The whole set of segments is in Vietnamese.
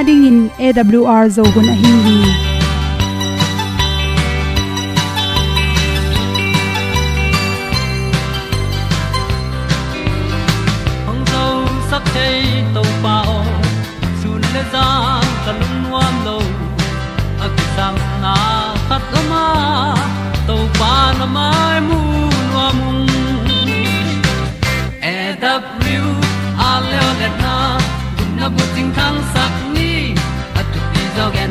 na ding in awr zo gun a hin hi hong zo sak chei to pa sun le za ta lung nuam lo a ki sam na khat o ma to pa na mai mu nuam e da blue a le na gun na bu ting tang sak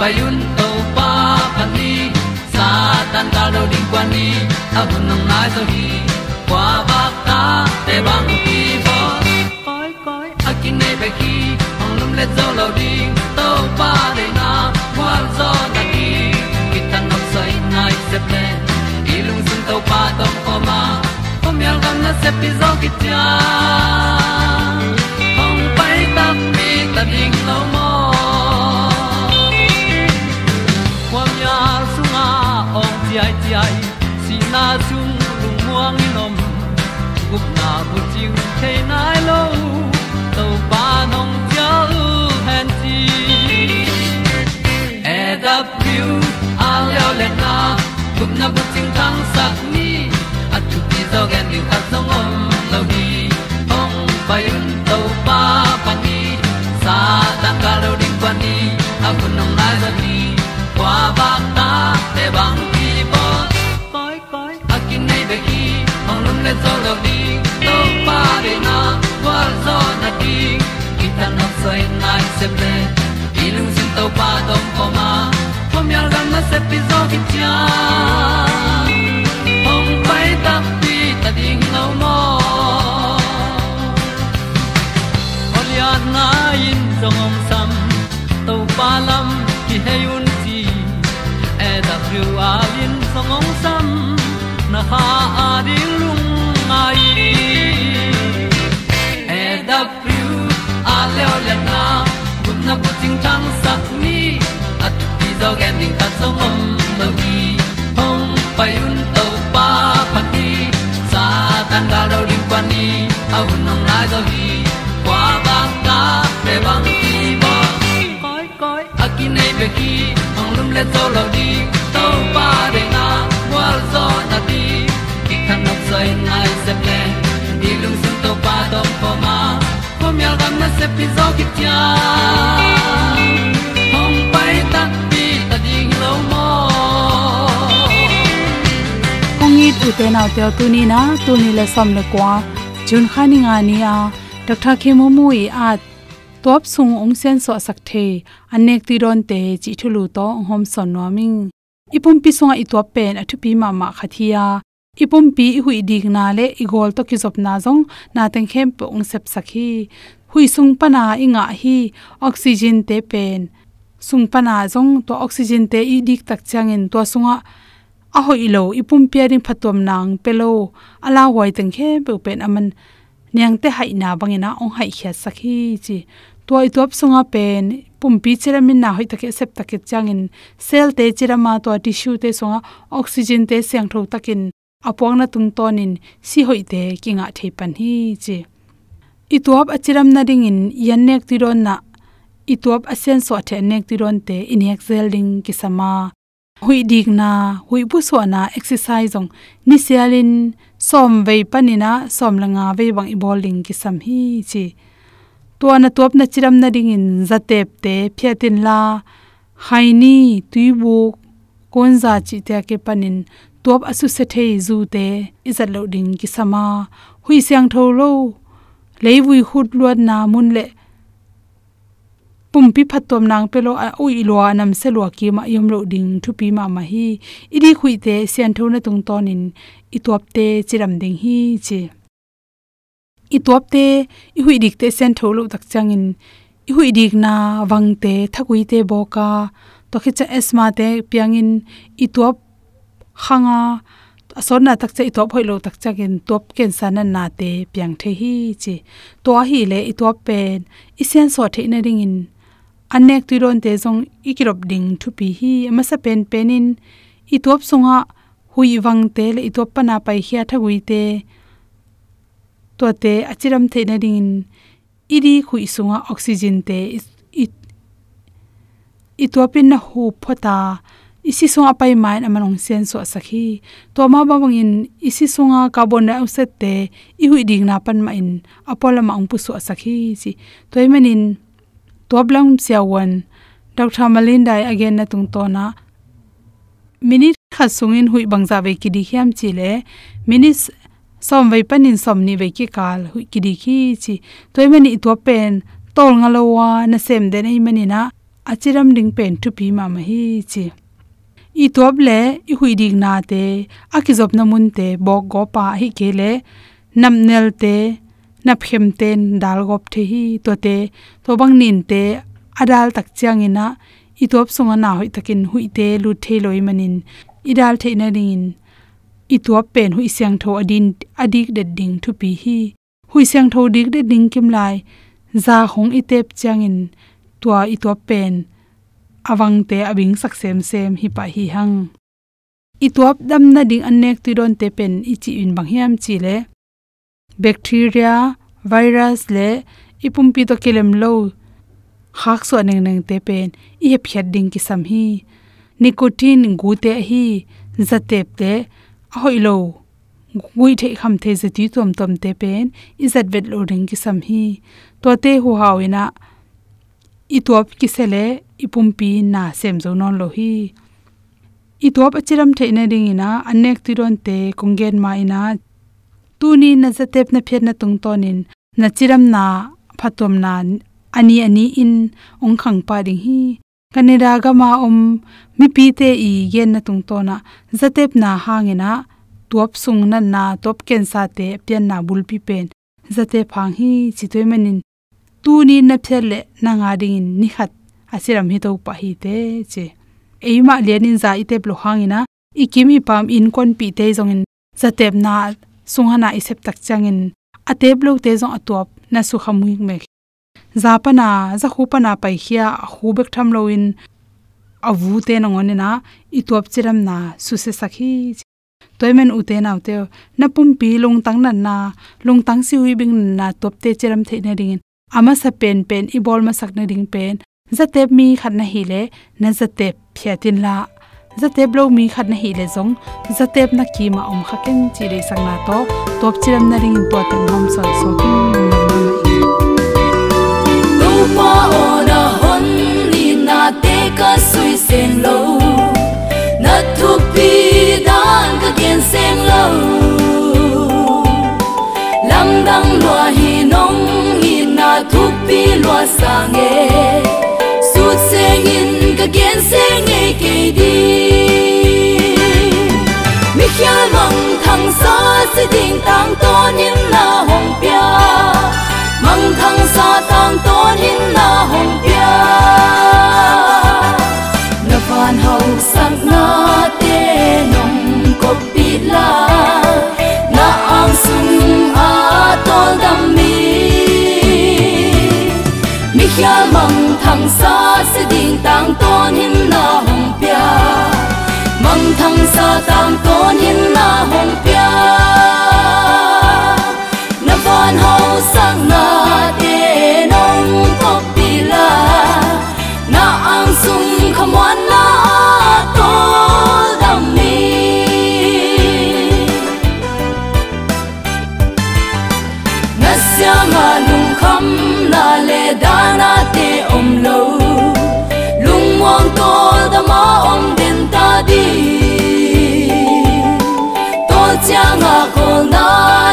payun to pa pa ni sa tan da lo ding kwan ni a bu nang mai zo hi kwa ba ta te bang ki bo koi koi a kin nei ba ki ong lum le zo lo ding to pa de na kwa zo na ki ki tan nok sai nai se ple i lung sun to pa tom ko ma pom yal gam na se pi zo ki ta ong pai ta mi ta ding lo ma na chung lung muang ni nom gup na bu chiu thai nai lo to pa nong pia u han ti e da piu a leo le na. Gup na bu ting thang sak ni at tu ti zo gen ni khat le zo lo di to pa de na kwa zo na di ki ta na sai nai se ple i lung sin to pa tom ko ma. Pom yal gam na se pi zo ki tia ong pai ta pi ta ding lo mo Olian na in zong om sam to pa lam ki hay un ti e da thru a lin zong om sam na ha a di lung mai. E da thru a le o le na kun na bu ting tang sat ni at ti zo gen ding ta so mom no gi hong pai un to pa pa ti. Sa tan ga do ri pa ni. A un nong lai do gi kwa ba ta pe bang ti ba koi koi a ki nei pe ki hong lum le to lo di to se pi zo ki tia hong pai ta ti ta ding lo mo ong it tu te na te tu ni na tu ni le som le kwa jun khani nga ni a dr khemu mu i a top sung ong sen so sak the anek ti ron te chi thulu to hom son no ming ipum pi sunga i top pen athu pi ma ma khathia ipum pi hui dik na le i gol to ki zop na jong na teng khem pe ong sep sakhi hui sung pana inga hi oxygen te pen. Sung pana jong to oxygen te i dik tak changin to sunga. A hoi lo ipum piaring phatom nang pelo ala wai teng khe pe pen aman. Nyang te hai na bangena ong hai khia sakhi chi. Toy top sunga pen. Pumpi chiramin na hoi take sep take changin cell te chirama to tissue te songa oxygen te siang tho takin. Apong na tung tonin si hoi te kinga thei pan hi chi ituap achiram na ding in yanek ti ron na ituap asen so the nek tiron te inek zelding kisama. Hui dik na, hui bu so na exercise ong ni sialin som vei panina som langa ve bang i bowling ki sam hi chi. To na top na chiram na ding in zatep te, phiatin la, haini, tuibu, konza chi te ke panin top asu se thei zu te, izat lo ding ki sama hui siang tho lo leibui hut luat na mun le pumpi phatom nang pelo a ui lo anam se lo ki ma yom lo ding thu pi ma ma hi. Idi khui te sian thu na tung ton in i top te chiram ding hi chi. I top te i hui dik te sian tho lo tak chang in. I hui dik na wang te, thakui te boka. To khi cha esma te piang in i top khanga ason na tak che i top hoi lo tak chagin top ken sanan na te piang the hi chi. To hi le i top pen. I sen so the na ring in. Anek tu ron te jong ikirop ding thu pi hi. Ama sa pen penin i top sunga hui wang te le i top pana pai hia thagui te. To te achiram the na ring ding iri khui sunga oxygen te. I to pin na hu phota isi sunga pai mai amanong sen so sakhi. To ma ba bangin isi sunga carbon dioxide te i hui ding na pan ma in apola ma ang pu so sakhi. Chi toy manin toblam siawan dr malinda again na tung to na minit kha sungin hui bangza ve ki di hiam chi le minis som vai panin som ni ve ki kal hui ki di khi chi toy mani to pen tol ngalowa na sem de nei mani na achiram ding pen tu pi ma ma hi chi i top le i hui dik na te akizop na mun te bo go pa hi ke le nam nel te na phem ten dal gop the hi to te to bang nin te adal tak chiang ina i top songa na hoi takin hui te lu the loi manin. Idal the na in, i top pen hui siang tho adin adik de ding thu pi hi. Hui siang tho dik de ding kim lai za hong i tep chiang in tua i top pen awang te abing saksem sem hi pa hi hang. I top dam na ding anek tu don te pen i chi in bang hiam chi le. Bacteria, virus le ipumpi to kelem lo. Khak so neng neng te pen i he phiat ding ki sam hi. Nicotine gu te hi, zatep te hoi lo. Gui the kham the zati tom tom te pen i zat vet lo ding ki sam hi. To te hu hawina itop top ki sele i na sem zo non lo hi i achiram the ding ina anek tiron te kongen ma ina. Tuni na zatep na phet na tung tonin na chiram na phatom na ani ani in ong khang pa ding hi. Kanira ga ma om mi pi te i gen na tung to na zatep na hangena top sung na na top ken sa te pian na bul pi pen. Zate phang hi chitoi manin tu ni na phele na nga ding ni khat asiram hi to pa hi te che. Eima lenin za ite blo hangina. Ikimi pam in kon pi te jong in zatep na sunghana isep tak changin. Atep lo te jong atop na su khamui me mek. Zapana za khu khupana pai khia khubek tham lo in. Avu te na ngone na itop chiram na su se sakhi toimen ute na ute na pum pi long tang na. Na long tang si hui bing na top te chiram the na ring ama sa pen pen, i bol ma sak na ding pen. Zatep mi khat na hi le, na zatep phiatin la. Zatep blo mi khat na hi le zong. Zatep na ki ma om kha khaken chi re sang na to. Top chiram na ring to tan hom so so lo pa ona hon ni na te ka sui sen lo. Na tu pi dan ka gen sen lo. Lam dang lo hi nong hi na tu lo sang e su sen in ka gen sen nghe ke đi. Mi khia mang thằng sa se ding tang to in na hong pia. Mang thằng sa tang to in na hong pia. Na van hau sang na te nong ko pi la. Na ang sung a tôn hin na hồng pia. Mang thăng sa tam tôn hin na hồng pia.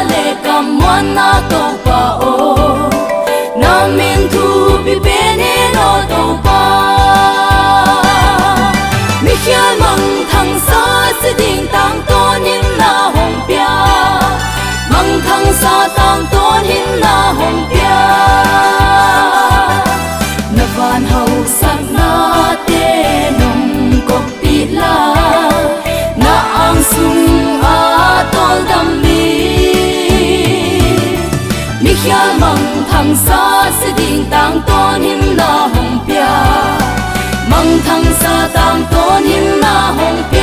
Le kam mwana to pa o na min tu bi pe ne no to pa tang ton hin la hong pia mang thang sa tang ton hin la hong pia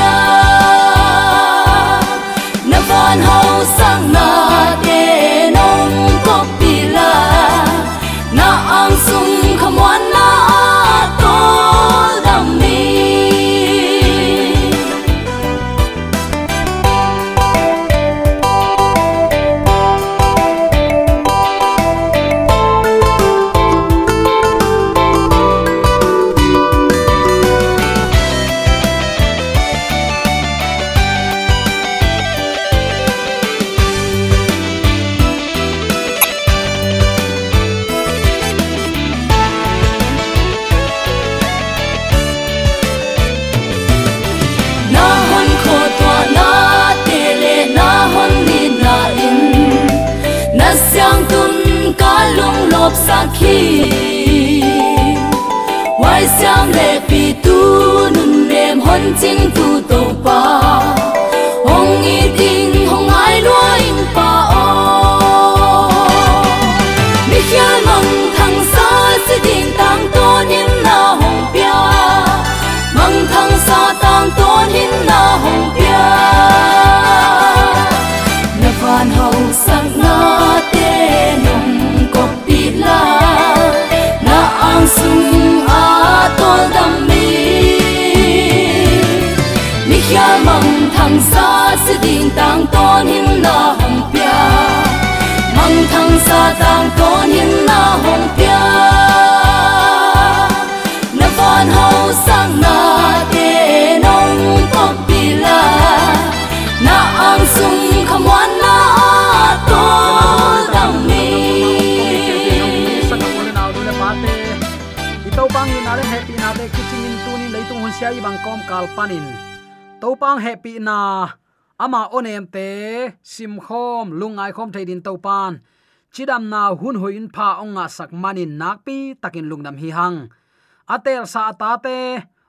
có những hin hồng pia na van hau sang na nong ko pi la. Na ang sung kham wan na to dam mi in are happy na. De kitchen in tunin leitung hun sia ibang kom kal panin to happy na ama onem te, sim khom, lungai khom theidin topan chidam na hun hoin pha onga sak manin nakpi takin lungnam hi hang. Atel sa ta te,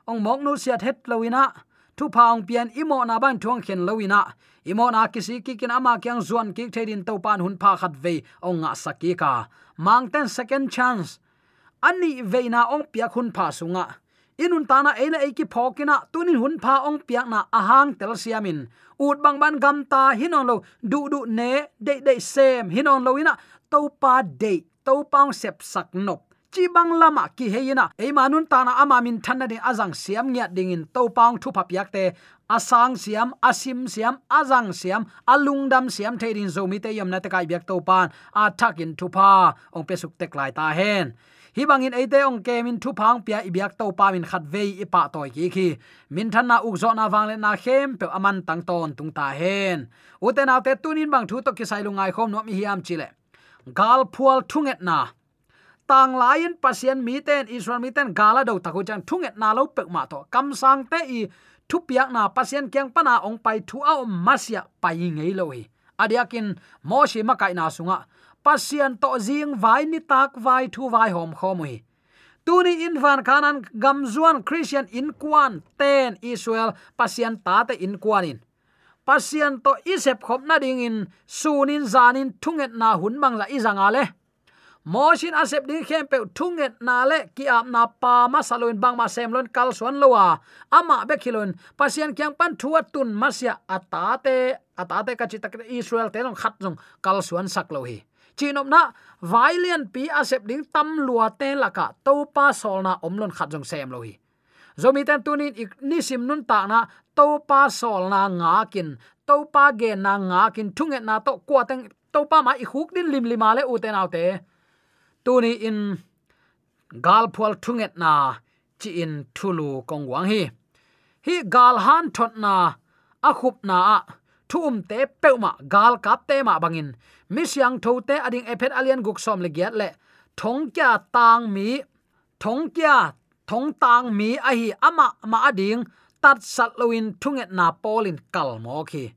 ong mok nu siat het lowina thu paung pian imo na ban thuang khen lowina imo na kisi kikin ama kyang zuan ki thedin to pan hun pha khat ve ong nga saki ka. Mang ten second chance. Ani veina ong piak hun pha sunga. Inun tana eina eiki phokina tunin hun pha ong piak na ahang tel siamin. Ut bang ban gam ta hinon lo, du du ne de de sem hinon lo ina to pa de to paung sep sak nop. Chi bang lama ki heina e manun ta na ama min thanna ding azang siam nya ding in to paung thu phap yak te. Asang siam, asim siam, azang siam alungdam siam theirin zomi te yam na te kai byak to pan a thakin thu pha, ong pesuk tek lai ta hen. Hi bangin eite ong kemin thu phang pia ibyak to pa min khat vei ipa toy ki khi min than na uk zo na wang le na khem, pe aman tang ton tung ta hen. Uten autte tunin bang thu to ki sai lungai khom no mi hiam chile gal phual thunget na. Tang lain pasien mi ten israel mi ten gala do taku chang thunget na lo pek ma to. Kam sang te i thu piak na pasien kyang pana ong pai thu a om masia pai ngei lo hi. Adiakin mo shi ma kai na sunga pasien to jing vai ni tak vai thu vai hom khomui tuni in van kanan gamzuan christian in kwan ten israel pasien ta te in kwanin pasien to isep khop na ding in, sunin zanin thunget na hun bang la izanga le moshin asep ding khem pe thunget na le, ki ap na pa ma saloin bang ma sem lon kal suan lowa. Ama be khilon, pasien kyang pan thua tun masya atate atate ka chi tak israel te long khat jong kal suan sak lo hi. Chinom na violent pi asep ding tam lua te laka, to pa sol na omlon khat jong sem lo hi zomi ten tunin ni sim nun ta na to pa sol na nga kin. To pa ge na nga kin. Thunget na to kwa teng to pa ma i huk din lim lima le u te nau te. Tuni in gal phol thunget na chi in thulu kong wang hi. Hi gal han thot na a khup na a. Thum te peuma gal kap te ma bangin mi siang tho te ading ephet alien guk som le giat le. Thong kya tang mi. Thong kya thong tang mi a hi ama ma ading tat sat loin thunget na polin kal mo khi.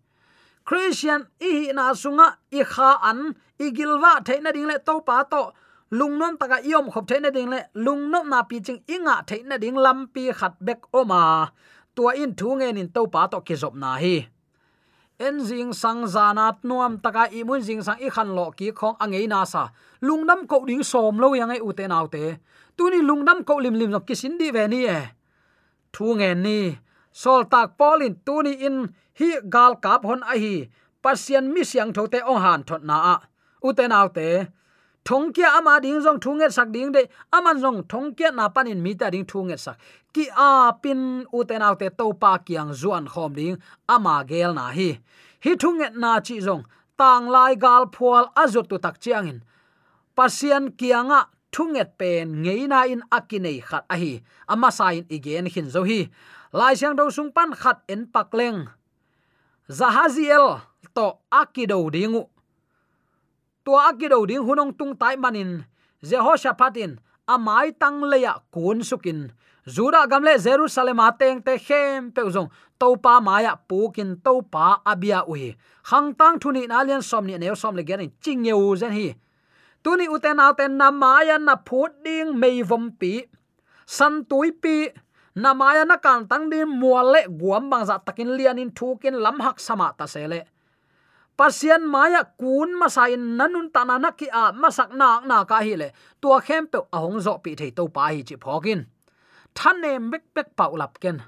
Christian i na sunga, i kha an, i gilwa theina ding le to pa to. Lungnom taka yom khop theina ding le lungnom na pi ching inga theina ding lampi khat bek oma tua in thu nge nin to pa to ki zop na hi. En jing sang zanat nuam taka i mun jing sang i khan lo ki khong angei na sa. Lungnam ko ding som lo yang ai u te tuni te tu lungnam ko lim lim ki kisin di ve ni e. Thu nge ni sol tak polin tuni in, hi gal kap hon a hi pasian mi siang tho te ong han thot na a. U te nau te, thong kia ama ding jong thu nge sak ding de, ama jong thong kia na panin mi ta ding thu nge sak. Ki a pin u te nau te to pa kiang zuan khom ding, ama gel na hi. Hi thu nge na chi jong tang lai gal phual azut tu tak chiangin pasian kianga thunget pen ngeina in akinei khat a hi. Ama sain igen hin zo hi. Lai siang do sung pan khat en pakleng zahaziel, to akido dingu. To akido ding hunong tung tai manin. Jehoshaphatin, amai tang leya kun sukin. Zura gamle jerusalem ateng te khem peuzong topa maya pukin topa abia uhi. Hang tang thuni nalian somni ne som le gen ching zen hi tuni uten alten na maya na phut ding mei vom pi. San tui pi na maya na kan tang din muale guam bang za takin lian in thukin lam hak sama ta sele pasian maya kun masain nanun tanana ki a masak na na ka hi le. Tua khem pe ahong zo pi thei to pa hi chi phokin than ne bek bek pau lap ken.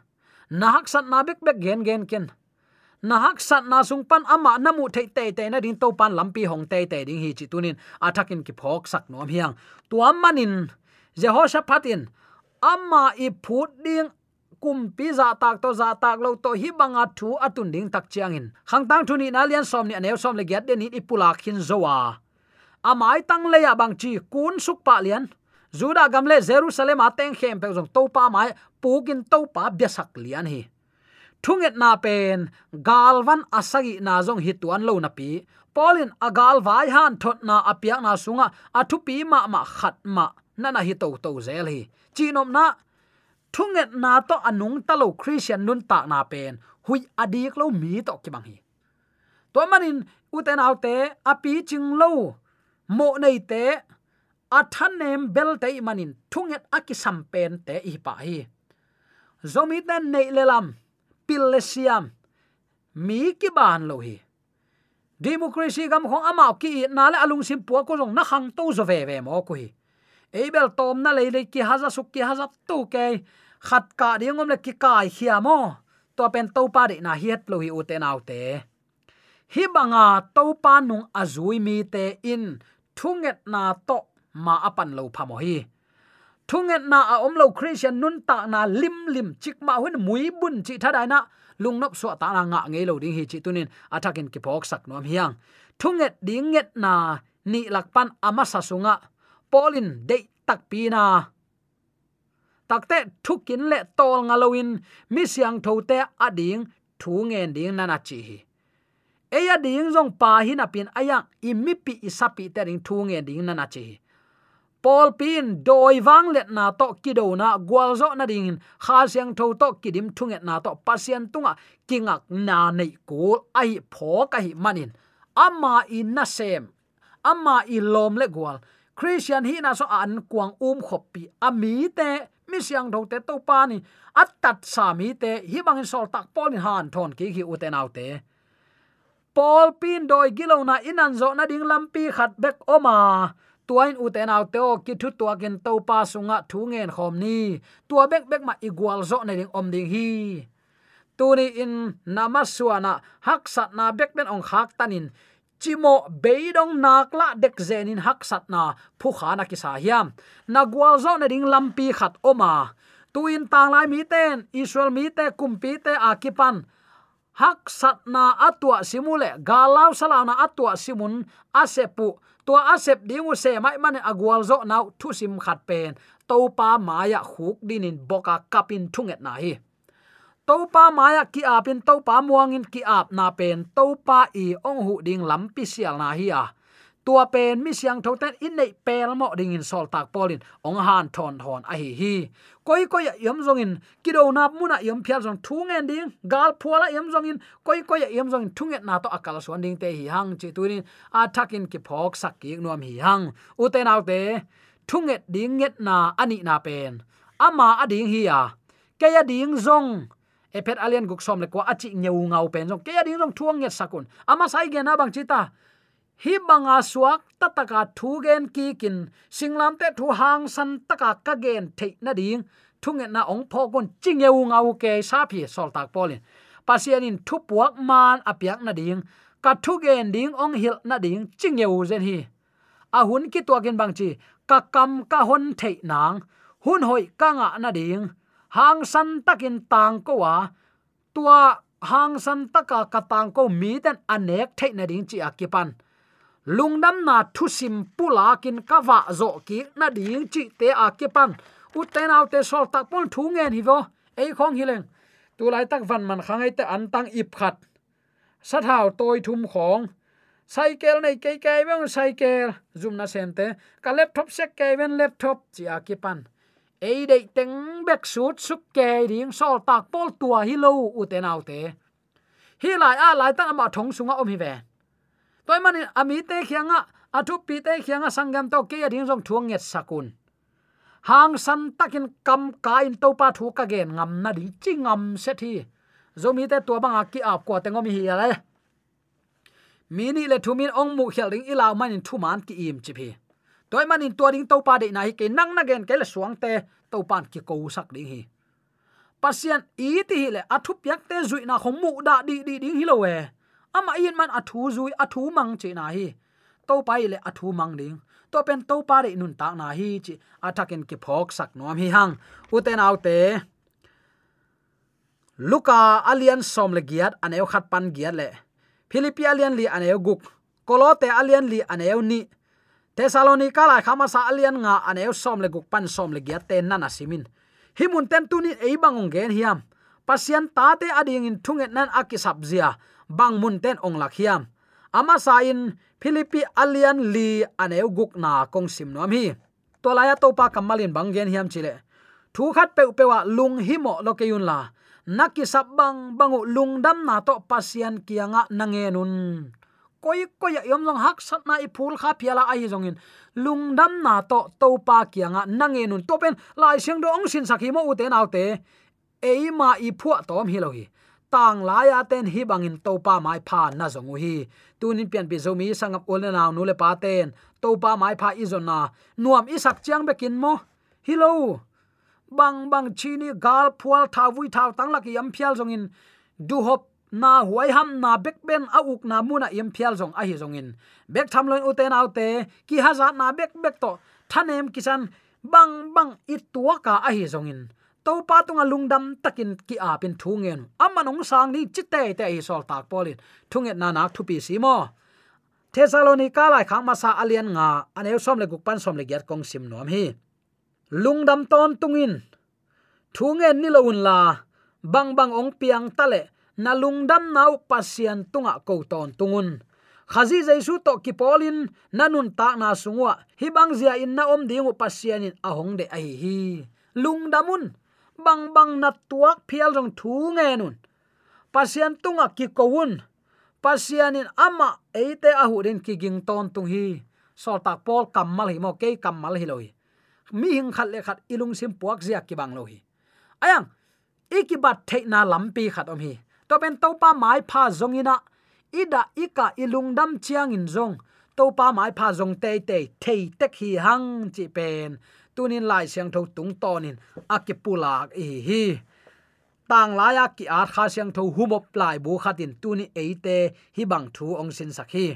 Na hak sat na bek bek gen gen ken na hak sat na sung pan ama namu thei te te na din to pan lampi hong te te ding hi chi tunin athakin ki phok sak nom hiang. Tuam manin jehoshaphatin amma i phut ding, kum pi za tak to za tak lo to hi banga thu atun ding tak chiang in. Khang tang thuni na lian som ni anew som le gyat den i ipula khin zowa amai tang le ya bang chi kun suk pa lian. Juda gamle jerusalem ateng khem pe jong to pa mai pukin to pa biasak lian hi thunget na pen galwan asagi na jong hituan lo na pi. Polin agal vai han thot na apia na sunga, athu pi ma ma khat ma, na na hi to to zel hi. Chinom na, thunget na to anung talo christian nun ta na pen, hui adik lo mi to ki bang hi. To manin uten autte api ching lo, mo nei te, athan nem bel te manin, thunget akisam pen te hi pa hi. Zomi ten nei lelam pilesiam mi ki ban lo hi democracy gam khong ama ki na le alung sim pu ko jong na hang to zo ve ve mo ko hi ebel tom na le le ki haza suk ki haza tu ke khat ka dingom le ki kai khia mo to pen to pa de na hiet lo hi u te nau te hi banga to pa nung azui mi te in. Thunget na to ma apan lo phamo hi thunget na a omlo christian nun ta na lim lim chik ma hun mui bun chi thadai na. Lungnop so ta na nga ngei lo ding hi chi tunin. Atakin ki phok sak nom hiang. Thunget ding nget na ni lakpan ama sasunga polin de tak pi na. Takte thukin le tol ngalowin mi siang thote ading thu ngen ding nana chi hi. Eya ding jong pa hin apin ayang imipi isapi te ding thu ngen ding nana chi hi. Paul pin, doi wang let na to kido na gwal zo na ding kha siang tho to kidim thunget na to pasien tunga kingak na nei ko ai pho ka hi manin ama in na sem. Ama i lom le gwal christian hi na so an kuang um khopi ami te, mi siang tho te to pa ni. Atat sa mi te, hi bang sol tak pol han thon ki hi uten autte Paul pin doi gilona inan zo na ding lampi khat bek oma tuain uten aw teo ki thu tua gen to pa sunga thu ngen khom ni. Tua bek bek ma igual zo ne ding om ding hi. Tu ni in namaswana, hak sat na bek ben ong khak tanin chimo beidong nakla dek zenin hak sat na phu khana ki sa hiam. Na gwal zo na ding lampi khat oma tuin tang lai mi ten israel mi te kumpi te akipan hak sat na atwa simule galau salana atwa simun, asepu tua asep dingu se mai man agwal zo nau thu sim khat pen. To pa maya khuk dinin boka kapin thunget na hi. Topa maya ki apin topa muangin ki ap na pen. Topa i ong hu ding lampi sial na hi a tua pen, mi siang tho ten, in nei pel mo ding in sol tak polin. Ong han thon thon a hi hi. Koi koi yam zong in, kido na muna yam phial zong thu ngen ding. Gal phuala yam zong in, koi koi yam zong thu nget na to akal suan ding te hi hang chi tuin a thakin ki phok sak ki nuam hi hang. U te nau te thu nget ding nget na ani na pen. Ama ading hi ya ke ya ding zong. Epet alien guk som le kwa achi ngeu ngau pen zong. Ke ya ding zong thuang nget sakun. Ama sai ge na bang chita hi banga suak tataka thu gen ki kin singlam te thu hang san taka ka gen the na ding. Thunge na ong pho kon chingeu ngau ke sa phi sol tak polin. Pasian in thu puak man apyak na ding. Ka thu gen ding ong hil na ding chingeu zen hi. A hun ki to gen bang chi, ka kam ka hon the nang. Hun hoi ka nga na ding. Hang san takin tang ko wa. Tua hang san taka ka tang ko mi ten anek the na ding chi akipan lungdam na thu sim pula kin kawa zo ki na ding chi te a ke pan. U te nau te sol tak pon thu ngen hi vo. Ei khong hi leng. Tu lai tak van man khang ai te an tang ip khat. Sát thao tôi thum khong. Cycle này cây cây với cycle. Zoom na sen te. Ka laptop se cây với laptop. Chi a ke pan. Ei dei teng bek suit suk ke ding sol tak pol tua hi lo u te nau te. Hi lai a lai tak ma thong sunga om hi ve toy mani ami te khianga athu pi te khianga sangam to ke ading jong thuang nget sakun. Hang san takin kam ka in to pa thu ka gen, ngam na di chingam se thi. Zomi te to banga ki ap ko te ngomi hi ala mini le thumin ong mu khel ding ilaw manin thu man ki im chi phi. Toy manin to ding to pa de na hi ke nang na gen ke le suang te, to pan ki ko sak ding hi. Pasien, i ti hi le athu pyak te zui na khomu da di di ding hi lo we ama in man athu zui athu mang che na hi. To pai le athu mang ding. To pen to pa re nun ta na hi chi. Athaken ki phok sak nom hi hang. Uten autte. Luka alian som le giat aneu khat pan giat le. Philippi alian li aneu guk. Kolote alian li aneu ni. Thessalonica la khama sa alian nga aneu som le guk pan som le giat te nana simin. Himun ten tunin ei bangong gen hiam. Pasian ta te ading in thunget nan akisap zia bang mun ten ong lakhiam ama sa in philippi alian li aneu guk na kong sim nom hi. To laya to pa kamalin bang gen hiam chile. Thu khat pe pewa lung hi mo lo ke yun la. Naki sap bang bangu lung dam na to pasian kianga nangenun koi koi yom long hak sat na i phul kha phiala ai jongin, lung dam na to to pa kianga nangenun to pen lai siang do ong sin sakhi mo u te te. Eima i phua tom hi lo hi tang laya ten hi bangin topa mai pha na zongu hi. Tunin pian pi zomi sangap ol na nu le pa ten. Topa mai pha izona nuam isak chiang bekin mo. Hilo bang bang, chini gal phual thawi thaw tang laki yam phial zongin du hop na huai ham na bek ben a uk na muna yam phial zong a hi zongin bek tham loin uten autte ki haza na bek bek to. Thanem kisan bang bang, i tuaka a hi zongin to pa tunga lungdam takin ki a pin thungen amma nong sang ni chite te hi sol tak polin. Thunget na na thupi si mo. Thessalonica lai khang ma sa alian nga. Aneu som le guk pan som le gyat kong sim nom hi. Lungdam ton tungin. Thungen ni lo un la. Bang bang ong piang tale. Na lungdam nau pasian tunga ko ton tungun. Khazi jaisu to ki polin. Nanun ta na sungwa hi bang zia in na om dingu pasian in ahong de ai hi. Lungdamun bang bang na tuak phial rong thu nge nun. Pasian tunga ki kowun. Pasianin ama eite ahu den ki ging ton tung hi. Sol tak pol kamal hi, mo ke kamal hi loi mi hing khat le khat ilung sim puak zia ki bang lo hi. Ayang ikibat the na lampi khat om hi. To pen to pa mai pha zongina ida ika ilung dam chiang in zong. To pa mai pha zong te te thei tek hi hang chi pen tunin lai siang tho tung tonin akipulak hi hi. Tang la ya ki ar kha siang tho humop lai bu khatin tuni eite hi bang thu ong sin sakhi.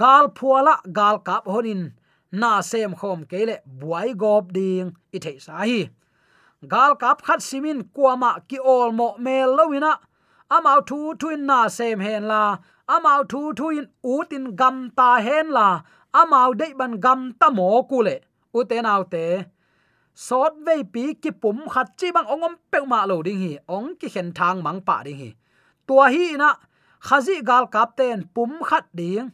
Gal phuala gal kap honin na sem khom kele buai gop ding i thei sa hi. Gal kap khat simin kuama ki ol mo mel lowina. Amau thu thuin na sem hen la. Amau thu thuin utin gam ta hen la. Amau dei ban gam ta mo kule uten autte sot ve pi ki pum khat chi bang ongom pe ma lo ding hi, ong ki khen thang mang pa ding hi. Tua hi na, khazi gal kap ten pum khat ding,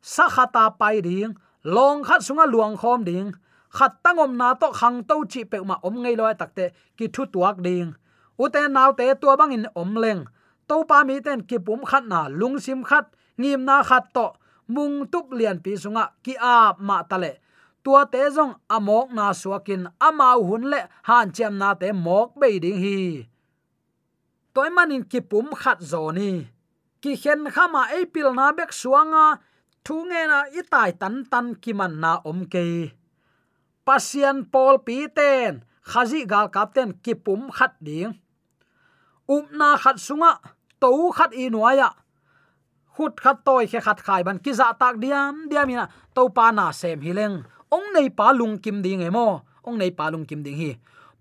sa khata pai ding, long khat sunga luang khom ding, khat tangom na to khang to chi pe ma om ngei loi takte ki thu tuak ding. Uten nau te tua bang in om leng, to pa mi ten ki pum khat na, lung sim khat, ngim na khat to, mung tup lian pi sunga, ki a ma tale tua te zong amok na suakin amau hun le, han chem na te mok be ding hi. Toy manin ki pum khat zo ni. Ki khen khama apil na bek suanga thu nge na itai tan tan ki man na om ke. Pasian pol pi ten, khazi gal kapten ki pum khat ding. Up na khat sunga to khat i nuaya khut khat toy khe khat khai ban ki za tak diam diamina to pa na sem hileng ong nei pa lung kim ding emo ong nei pa lung kim ding hi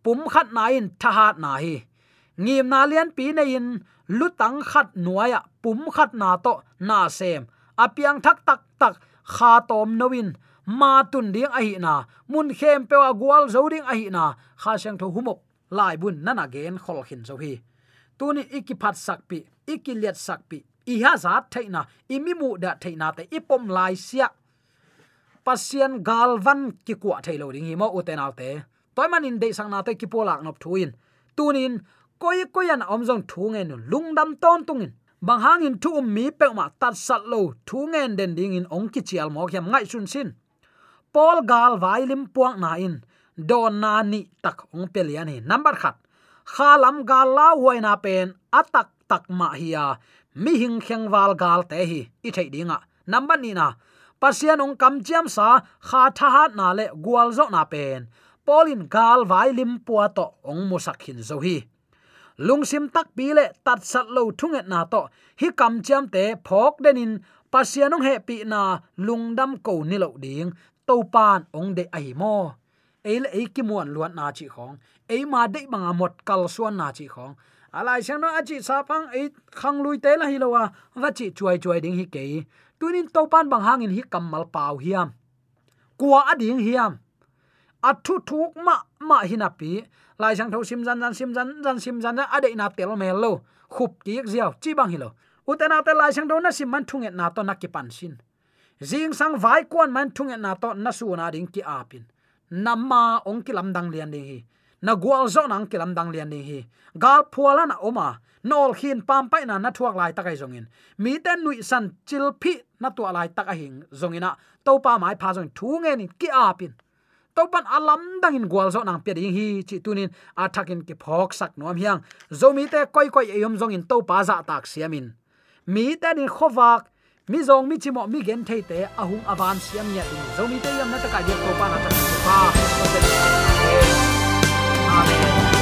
pum khat na in tha hat na hi ngim na lian pi nei in lutang khat nuaya pum khat na to na sem apiang thak tak tak kha tom nowin ma tun ding a hi na mun khem pe wa gwal zo ding a hi na kha sang tho humok lai bun nana gen khol khin zo hi tuni ikiphat sakpi ikiliat sakpi iha ha zat thaina imimu da thaina te ipom lai siak pasian galvan ki kwa thailo ding hi mo uten autte toy manin de sang na te ki polak nop thuin. Tunin, koi koyan omjong thu ngen lungdam ton tungin. Bang hangin thu um mi pe ma tat sat lo thu ngen den ding in ong ki chial mo khem ngai sun sin. Pol gal vai lim puang na in don na ni tak ong pelian hi number khat. Khalam gal la na pen atak tak ma hiya mi hing kheng wal gal te hi, i thei dinga number ni na pasian ong kam chiam sa, kha tha hat na le gwal zo na pen. Polin gal vai lim puwa to ong musak hin zo hi. Lungsim tak pi le tat sat lo thunget na to, hi kam chiam te phok denin pasian ong he pi na lungdam ko ni lo ding, to pan ong de ai mo. Ei le ei ki muan luan na chi khong. Ei ma de banga mot kal suan na chi khong. Alai sang no achi sa pang ei khang lui te la hi lo wa wa chi chuai chuai ding hi ke tunin topan bang hangin hi kamal pau hiam. Kwa ading hiam. Athu thuk ma ma hinapi lai sang tho sim jan jan sim jan jan sim jan ade na tel mel lo. Khup ki ziaw, chi bang hilo utena te lai sang do na sim man thunget na to na ki pan sin. Jing sang vai kwan man thunget na to na su na ding ki apin namma ong ki lam dang lian ding hi na gwal zo nang kilam dang lian ni hi. Gal phuala na oma. Nol khin pam pai na na thuak lai takai zongin mi ten nui san chil phi na tu lai tak a hing zongina to pa mai pha zong thu nge ni ki a pin to pan alam dang in gual zo nang pe ding hi, chi tunin athakin ki phok sak nom hiang. Zo mi te koi koi eyom zong in to pa za tak siamin mi ten in khowak mi zong mi chimo mi gen thei te ahung avan siam nya ding. Zo mi te yam na ta ka ye to pa na ta pa amen